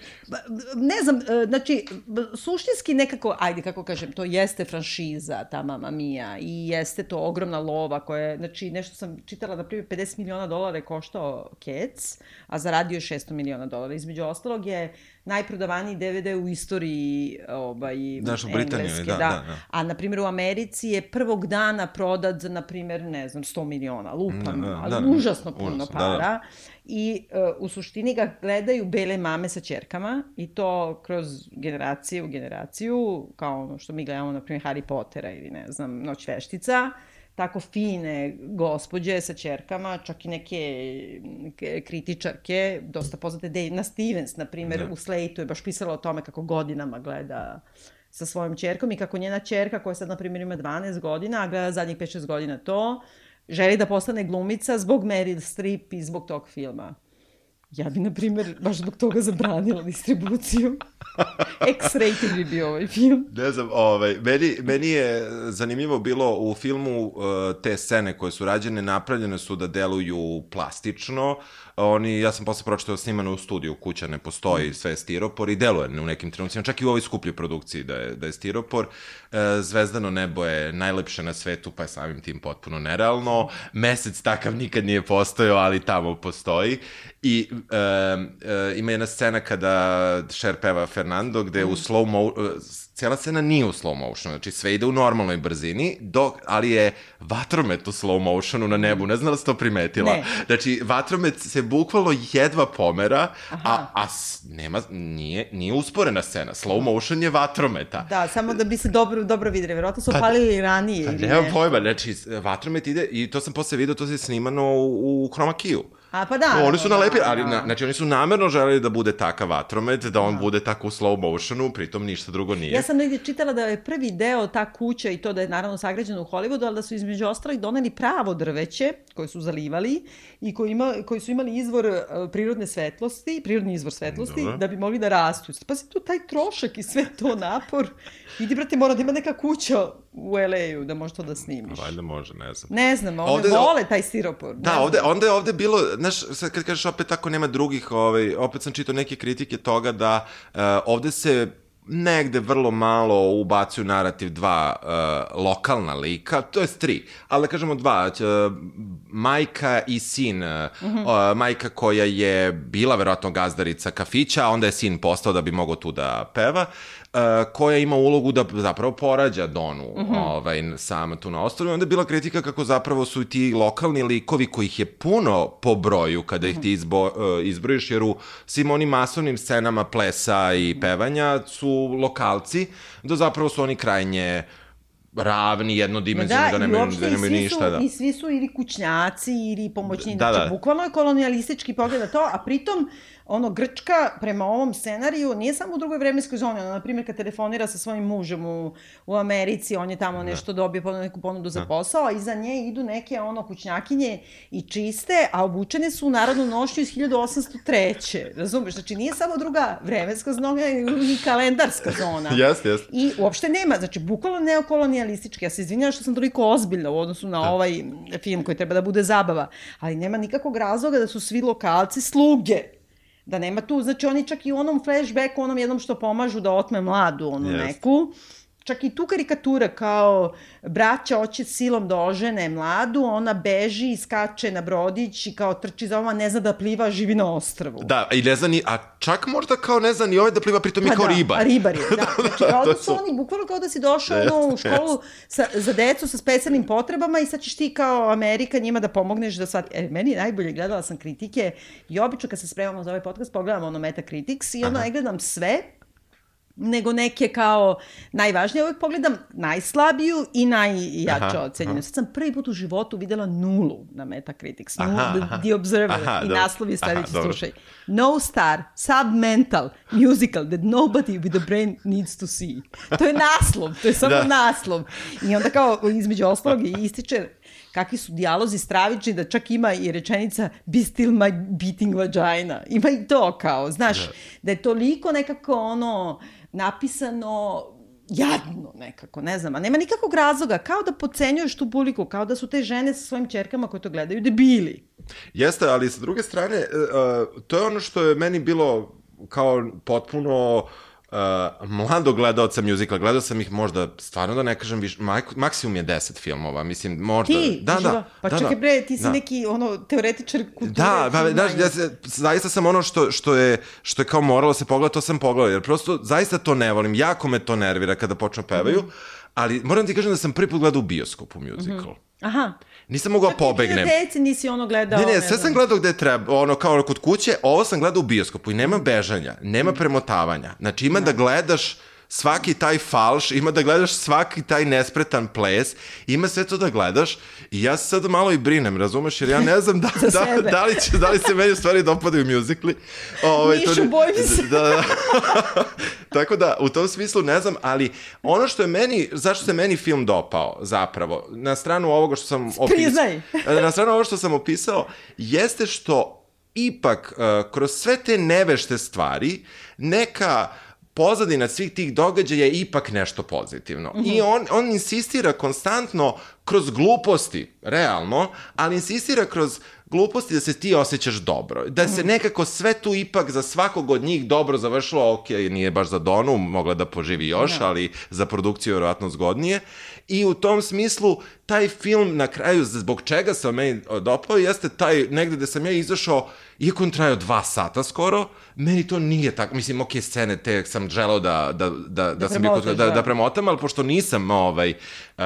Ne znam, e, znači, suštinski nekako, ajde, kako kažem, to jeste franšiza, ta Mama Mia, i jeste to ogromna lova koja je, znači, nešto sam čitala, na primjer, 50 miliona dolara je koštao Cats, a zaradio je 600 miliona dolara. Između ostalog je najprodavaniji DVD u istoriji ovaj, Znaš, u Britaniji, Engleske, da, da, da. A, na primjer, u Americi je prvog dana prodat na primjer, ne znam, 100 miliona, lupam, Da, da, ali da, da. užasno puno Užasno, da, para. da. I uh, u suštini ga gledaju bele mame sa čerkama i to kroz generacije u generaciju, kao ono što mi gledamo, na primjer, Harry Pottera ili ne znam, Noć veštica, tako fine gospođe sa čerkama, čak i neke kritičarke, dosta poznate, Dana Stevens, na primjer, Da. u Slate-u je baš pisala o tome kako godinama gleda sa svojom čerkom i kako njena čerka, koja sad, na primjer, ima 12 godina, a gleda zadnjih 5-6 godina to, želi da postane glumica zbog Meryl Streep i zbog tog filma. Ja bi, na primjer, baš zbog toga zabranila distribuciju. X-rated bi bio ovaj film. Ne znam, ovaj, meni, meni je zanimljivo bilo u filmu uh, te scene koje su rađene, napravljene su da deluju plastično. Oni, ja sam posle pročitao snimano u studiju, kuća ne postoji, sve je stiropor i deluje u nekim trenucima, čak i u ovoj skupljoj produkciji da je, da je stiropor. Uh, zvezdano nebo je najlepše na svetu, pa je samim tim potpuno nerealno. Mesec takav nikad nije postojao, ali tamo postoji. I um, uh, ima jedna scena kada Cher peva Fernando, gde u slow mo cijela scena nije u slow motionu, znači sve ide u normalnoj brzini, dok, ali je vatromet u slow motionu na nebu, ne znam da si to primetila. Ne. Znači, vatromet se bukvalno jedva pomera, a, a s- nema, nije, nije usporena scena. Slow motion je vatrometa. Da, samo da bi se dobro, dobro videli. Verovatno su Pa- opalili ranije. Pa nema pojma, znači, vatromet ide, i to sam posle vidio, to se snimano u, u chroma key-u. A pa da. oni su da, nalepili, da, ali da. na, znači oni su namerno želeli da bude takav vatromet, da on bude tako u slow motionu, pritom ništa drugo nije. Ja sam negdje čitala da je prvi deo ta kuća i to da je naravno sagrađeno u Hollywoodu, ali da su između ostalih doneli pravo drveće koje su zalivali i koji, ima, koji su imali izvor uh, prirodne svetlosti, prirodni izvor svetlosti, Dobro. da bi mogli da rastu. Pa si tu taj trošak i sve to napor. Idi, brate, mora da ima neka kuća u LA-u da može to da snimiš. Valjda može, ne znam. Ne znam, ovde, Ovde- vole taj stiropor. Da, ovde, onda je ovde bilo, znaš, sad kad kažeš opet tako nema drugih, ovaj, opet sam čitao neke kritike toga da uh, ovde se negde vrlo malo ubacuju narativ dva uh, lokalna lika, to je tri, ali da kažemo dva, uh, majka i sin, uh, uh, majka koja je bila verovatno gazdarica kafića, a onda je sin postao da bi mogao tu da peva, koja ima ulogu da zapravo porađa Donu uh -huh. ovaj, sama tu na ostrovu. I onda je bila kritika kako zapravo su ti lokalni likovi kojih je puno po broju kada ih ti izbo, uh, izbrojiš, jer u svim onim masovnim scenama plesa i pevanja su lokalci, da zapravo su oni krajnje ravni, jednodimenzivni, da, da nemaju, da nemaju ništa. Da. I svi su ili kućnjaci ili pomoćni, da, znači, da. bukvalno je kolonijalistički pogled na to, a pritom ono, Grčka prema ovom scenariju nije samo u drugoj vremenskoj zoni, ona, na primjer, kad telefonira sa svojim mužem u, u Americi, on je tamo da. nešto dobio, neku ponudu za da. posao, a iza nje idu neke, ono, kućnjakinje i čiste, a obučene su u narodnu nošnju iz 1803. Razumeš? Znači, nije samo druga vremenska zona, i kalendarska zona. *laughs* Jeste, jeste. I uopšte nema, znači, bukvalno neokolonijalistički. Ja se izvinjam što sam toliko ozbiljna u odnosu na da. ovaj film koji treba da bude zabava, ali nema nikakvog razloga da su svi lokalci sluge Da nema tu, znači oni čak i u onom flashbacku, onom jednom što pomažu da otme mladu, onu yes. neku, čak i tu karikatura kao braća hoće silom da ožene mladu, ona beži i skače na brodić i kao trči za ova, ne zna da pliva, živi na ostrvu. Da, i ne zna ni, a čak možda kao ne zna ni ovaj da pliva, pritom pa i kao da, ribar. ribar je, *laughs* da. Znači, da, da, su oni bukvalno kao da si došao yes, ono, u školu sa, za decu sa specijalnim potrebama i sad ćeš ti kao Amerika njima da pomogneš da sad, e, meni najbolje gledala sam kritike i obično kad se spremamo za ovaj podcast pogledam ono Metacritics i ono ne gledam sve, nego neke kao najvažnije. Uvijek pogledam najslabiju i najjače ocenjenu. Sad sam prvi put u životu videla nulu na Metacritics. Nulu, aha, aha. The Observer. Aha, I naslov je sledeći, slušaj. No star, submental, musical that nobody with a brain needs to see. To je naslov, to je samo *laughs* da. naslov. I onda kao između ostalog ističe kakvi su dijalozi stravični, da čak ima i rečenica be still my beating vagina. Ima i to kao, znaš, da, da je toliko nekako ono napisano jadno nekako, ne znam, a nema nikakvog razloga, kao da pocenjuješ tu publiku, kao da su te žene sa svojim čerkama koje to gledaju debili. Jeste, ali sa druge strane, uh, to je ono što je meni bilo kao potpuno uh, uh, mladog gledalca muzikla, gledao sam ih možda, stvarno da ne kažem, viš, mak, maksimum je 10 filmova, mislim, možda... Ti? Da, da, pa da, čekaj bre, ti si da. neki ono, teoretičar kulture. Da, pa, da, ja se, zaista sam ono što, što, je, što je kao moralo se pogledati, to sam pogledao, jer prosto zaista to ne volim, jako me to nervira kada počnu pevaju, mm -hmm. Ali moram ti kažem da sam prvi put gledao u bioskopu musical. Mm -hmm. Aha. Nisam mogao pobegnem. Čak i nisi ono gledao. Ne, ne, sve sam gledao gde treba, ono kao kod kuće, ovo sam gledao u bioskopu i nema bežanja, nema premotavanja. Znači ima da, da gledaš svaki taj falš, ima da gledaš svaki taj nespretan ples, ima sve to da gledaš i ja se sad malo i brinem, razumeš, jer ja ne znam da, *laughs* da, da, li, će, da li se meni u stvari dopadaju mjuzikli. Ovaj, Mišu, to, bojim se. *laughs* Da, da. Tako da, u tom smislu ne znam, ali ono što je meni, zašto se meni film dopao zapravo, na stranu ovoga što sam opisao, na stranu ovoga što sam opisao, jeste što ipak uh, kroz sve te nevešte stvari neka pozadina svih tih događaja je ipak nešto pozitivno. Mm -hmm. I on, on insistira konstantno kroz gluposti, realno, ali insistira kroz gluposti da se ti osjećaš dobro. Da se mhm. nekako sve tu ipak za svakog od njih dobro završilo, ok, nije baš za Donu, mogla da poživi još, no. Da. ali za produkciju je vjerojatno zgodnije. I u tom smislu, taj film na kraju, zbog čega se meni dopao, jeste taj, negde gde sam ja izašao, iako on trajao dva sata skoro, meni to nije tako, mislim, ok, scene te sam želeo da, da, da, da, da sam ih, da, da, da premotam, ali pošto nisam ovaj, uh,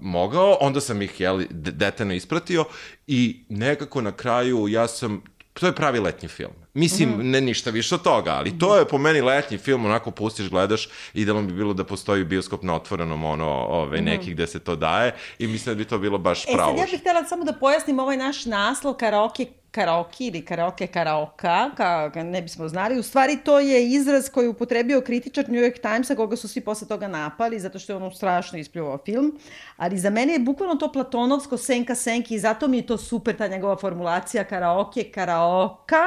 mogao, onda sam ih jeli, detaljno ispratio i nekako na kraju ja sam to je pravi letnji film. Mislim, mm -hmm. ne ništa više od toga, ali to je po meni letnji film, onako pustiš, gledaš, idealno bi bilo da postoji bioskop na otvorenom, ono, ove, mm -hmm. neki gde se to daje i mislim da bi to bilo baš pravo. E, sad ja bih htjela samo da pojasnim ovaj naš naslov karaoke karaoke ili karaoke karaoka, kao ne bismo znali, u stvari to je izraz koji je upotrebio kritičar New York Timesa, koga su svi posle toga napali, zato što je ono strašno ispljuvao film, ali za mene je bukvalno to platonovsko senka senki i zato mi je to super ta njegova formulacija karaoke karaoka,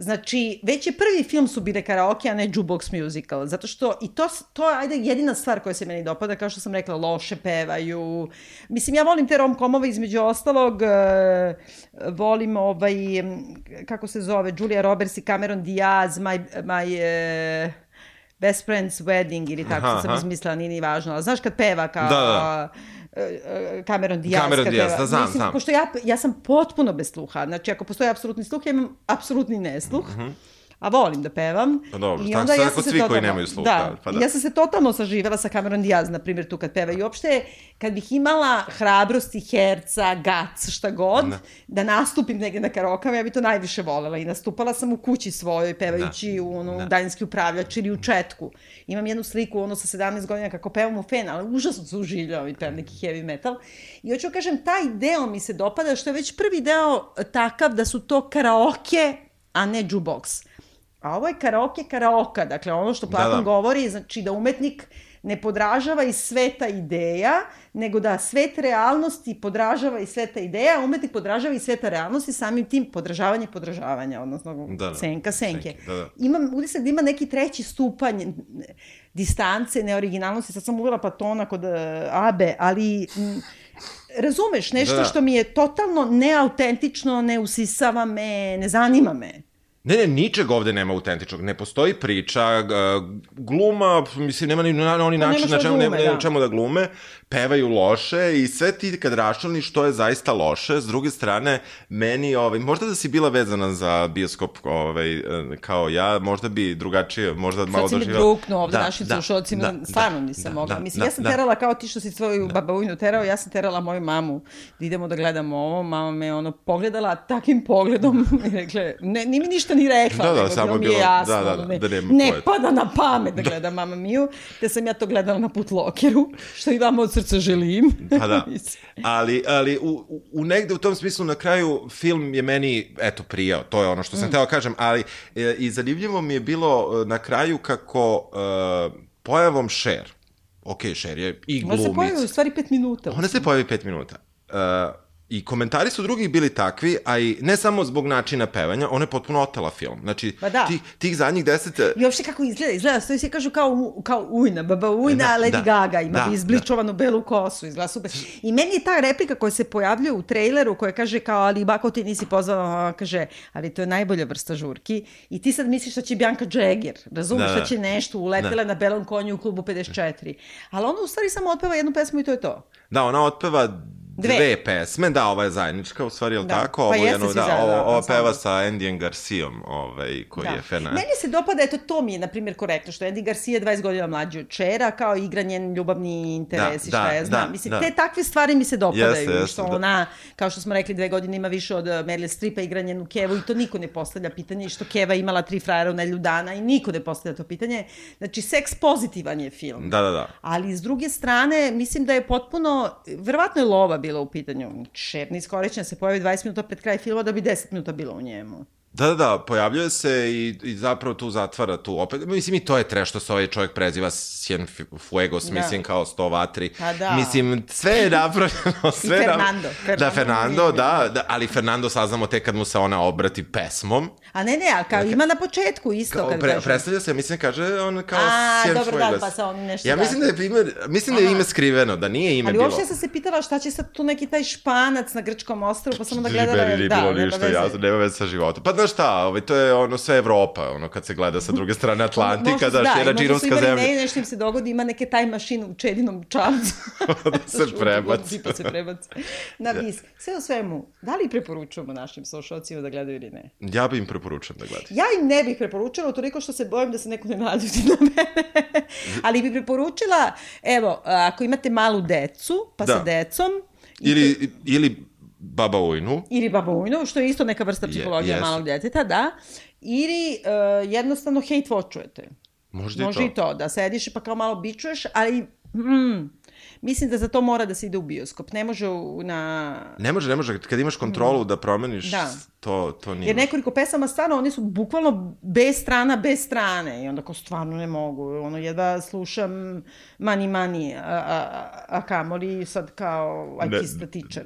Znači, već je prvi film su bile karaoke, a ne jukebox musical, zato što i to, to je ajde, jedina stvar koja se meni dopada, kao što sam rekla, loše pevaju. Mislim, ja volim te romkomove između ostalog, uh, volim ovaj, kako se zove, Julia Roberts i Cameron Diaz, my, my uh, best friend's wedding ili tako aha, sam izmislila, nije ni važno. Ali znaš kad peva kao... Da, da. Cameron Diaz. Cameron Diaz, da znam, Mislim, znam. Pošto ja, ja sam potpuno bez sluha, znači ako postoji apsolutni sluh, ja imam apsolutni nesluh. Mm -hmm. A volim da pevam. Pa dobro, I tako onda sad ja se svi koji totalno- nemaju sluh, Da, da, pa da. ja sam se totalno saživela sa Cameron Diaz, na primjer, tu kad peva. I uopšte, kad bih imala hrabrosti, herca, gac, šta god, da, nastupim negde na karokama, ja bi to najviše volela. I nastupala sam u kući svojoj, pevajući Da. u ono, Da. daljinski upravljač ili u četku. Imam jednu sliku, ono, sa 17 godina kako pevam u fen, ali užasno se uživljao i pevam neki heavy metal. I hoću da kažem, taj deo mi se dopada, što je već prvi deo takav da su to karaoke, a ne jukebox. A ovo je karaoke karaoka, dakle ono što Platon da. govori, znači da umetnik ne podražava iz sveta ideja, nego da svet realnosti podražava iz sveta ideja, a umetnik podražava iz sveta realnosti, samim tim podražavanje podražavanja, odnosno Da, da. senka senke. Senke, da, da. Imam utisak da ima neki treći stupanj distance, neoriginalnosti, sad sam uvela Platona kod uh, Abe, ali m, razumeš, nešto Da, da. što mi je totalno neautentično, ne usisava me, ne zanima me. Ne, ne, ničeg ovde nema autentičnog. Ne postoji priča, gluma, mislim, nema ni na, oni Pa način na čemu, glume, nema da. čemu da glume, pevaju loše i sve ti kad raščlaniš što je zaista loše, s druge strane, meni, ovaj, možda da si bila vezana za bioskop ovaj, kao ja, možda bi drugačije, možda malo Sad si mi doživjela... druknuo ovde da, našim slušalcima, stvarno nisam mogla. Mislim, ja sam terala kao ti što si svoju da. babavujnu terao, ja sam terala moju mamu da idemo da gledamo ovo, mama me ono pogledala takim pogledom *laughs* i rekla, ne, ni mi ništa ni rekla, Da, da, nego samo bilo mi je bilo- jasno, da, da, da, ne, da nema ne poeta. pada na pamet da gledam Mama Miju, te sam ja to gledala na putlokeru, što i vama od srca želim. Pa da. *laughs* Ali, ali u, u- u negde u tom smislu na kraju film je meni, eto, prijao. To je ono što sam mm. teo kažem. Ali e, i zanimljivo mi je bilo e, na kraju kako e, pojavom Cher, ok, Cher je i Ona se glumica. pojavi u stvari pet minuta. Ona se pojavi pet minuta. E, I komentari su drugih bili takvi, a i ne samo zbog načina pevanja, ona je potpuno otela film. Znači, Pa da. tih, tih zadnjih deset... I uopšte kako izgleda, izgleda, stoji se kažu kao, kao ujna, baba ujna, Da, da, Lady da, Gaga, ima da, da, izbličovanu belu kosu, izgleda super. I meni je ta replika koja se pojavljuje u traileru, koja kaže kao, ali bako ti nisi pozvala, kaže, ali to je najbolja vrsta žurki. I ti sad misliš da će Bianca Jagger, razumeš Da, da, da. će nešto, uletela na belom konju u klubu 54. Ali ona u stvari samo otpeva jednu pesmu i to je to. Da, ona otpeva dve, Dve. pesme, da, ova je zajednička, u stvari, je li Da. tako? Pa Ovo jeste jedno, svi da, zajedno, ovo, da, ansambl. peva sa Andijem Garcijom, ovaj, koji je fena. Meni se dopada, eto, to mi je, na primjer, korektno, što je Andy Garcia 20 godina mlađi od Čera, kao igra njen ljubavni interes Da, i šta da, ja znam. da, Mislim, da. te takve stvari mi se dopadaju, Jeste, jeste, što da. ona, kao što smo rekli, dve godine ima više od uh, Meryl Streepa, igra njenu Kevu i to niko ne postavlja pitanje, što Keva imala tri frajera u nedelju dana i niko ne postavlja to pitanje. Znači, seks pozitivan je film. Da, da, da. Ali s druge strane, mislim da je potpuno, verovatno je lova bila u pitanju. Šer neiskorišćena se pojavi 20 minuta pred kraj filma da bi 10 minuta bilo u njemu. Da, da, da, pojavljuje se i, i zapravo tu zatvara tu opet. Mislim, i to je tre što se ovaj čovjek preziva Cien Fuegos, Da. mislim, kao sto vatri. Pa da. Mislim, sve je napravljeno. *laughs* Sve je Fernando. Fernando Da, Fernando, da, da, ali Fernando saznamo tek kad mu se ona obrati pesmom. A ne, ne, ali kao ima na početku isto Kao, kad pre, kaže. predstavlja se, mislim, kaže on kao A, dobro, da, pa sa onim nešto Ja mislim da je, ime, mislim da je ime skriveno, da nije ime Ali bilo. uopšte sam se pitala šta će sad tu neki taj španac na grčkom ostrvu, pa sam onda gledala... Meni nije da, bilo nema ništa jasno, nema veze sa životom. Pa znaš šta, ovaj, to je ono sve Evropa, ono kad se gleda sa druge strane Atlantika, Možda su- da, da, jedna džirovska zemlja. Ne, nešto im se dogodi, ima neke taj mašine u čedinom čamcu. *laughs* da se prebaci. Pa se prebaci. Na vis. Sve u svemu, da li preporučujemo našim slušalcima da gledaju ili ne? Ja bi im preporučujem da gledaju. Ja im ne bih preporučila, toliko što se bojim da se neko ne naljuti na mene. *laughs* Ali bi preporučila, evo, ako imate malu decu, pa Da. sa decom, Ili, ili Baba Ujnu. ili babuinu, što je isto neka vrsta psihologije jeste. malog djeteta, da, ili uh, jednostavno hate watchujete. Možda Može i i to, da sediš pa kao malo bičuješ, ali mm, mislim da za to mora da se ide u bioskop. Ne može u, na... Ne može, ne može. Kad imaš kontrolu da promeniš, Mm. Da. To, to nije. Jer nekoliko pesama stvarno, oni su bukvalno bez strana, bez strane. I onda ko stvarno ne mogu. Ono, jedva slušam mani mani, a, a, a kamoli sad kao I Ne- the teacher.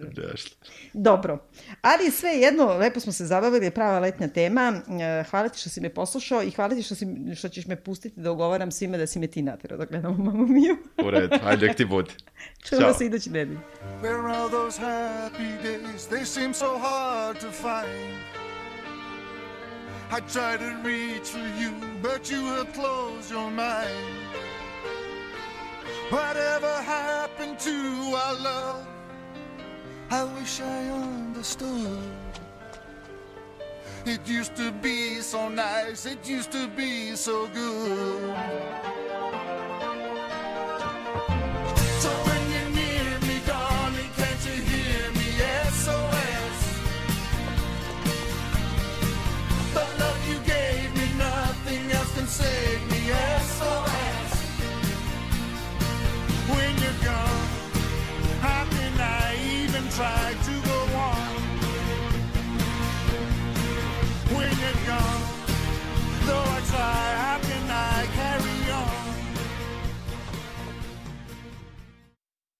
Dobro. Ali sve jedno, lepo smo se zabavili, je prava letnja tema. E, Hvala ti što si me poslušao i hvala ti što, si, što ćeš me pustiti da ugovaram svime da si me ti naterao da gledamo Mamu Miju. U redu, ajde nek ti bude. *laughs* Čujemo se idući nedelj. Where are those happy days? They seem so hard to find. I try to reach for you, but you have closed your mind. Whatever happened to our love? I wish I understood. It used to be so nice, it used to be so good.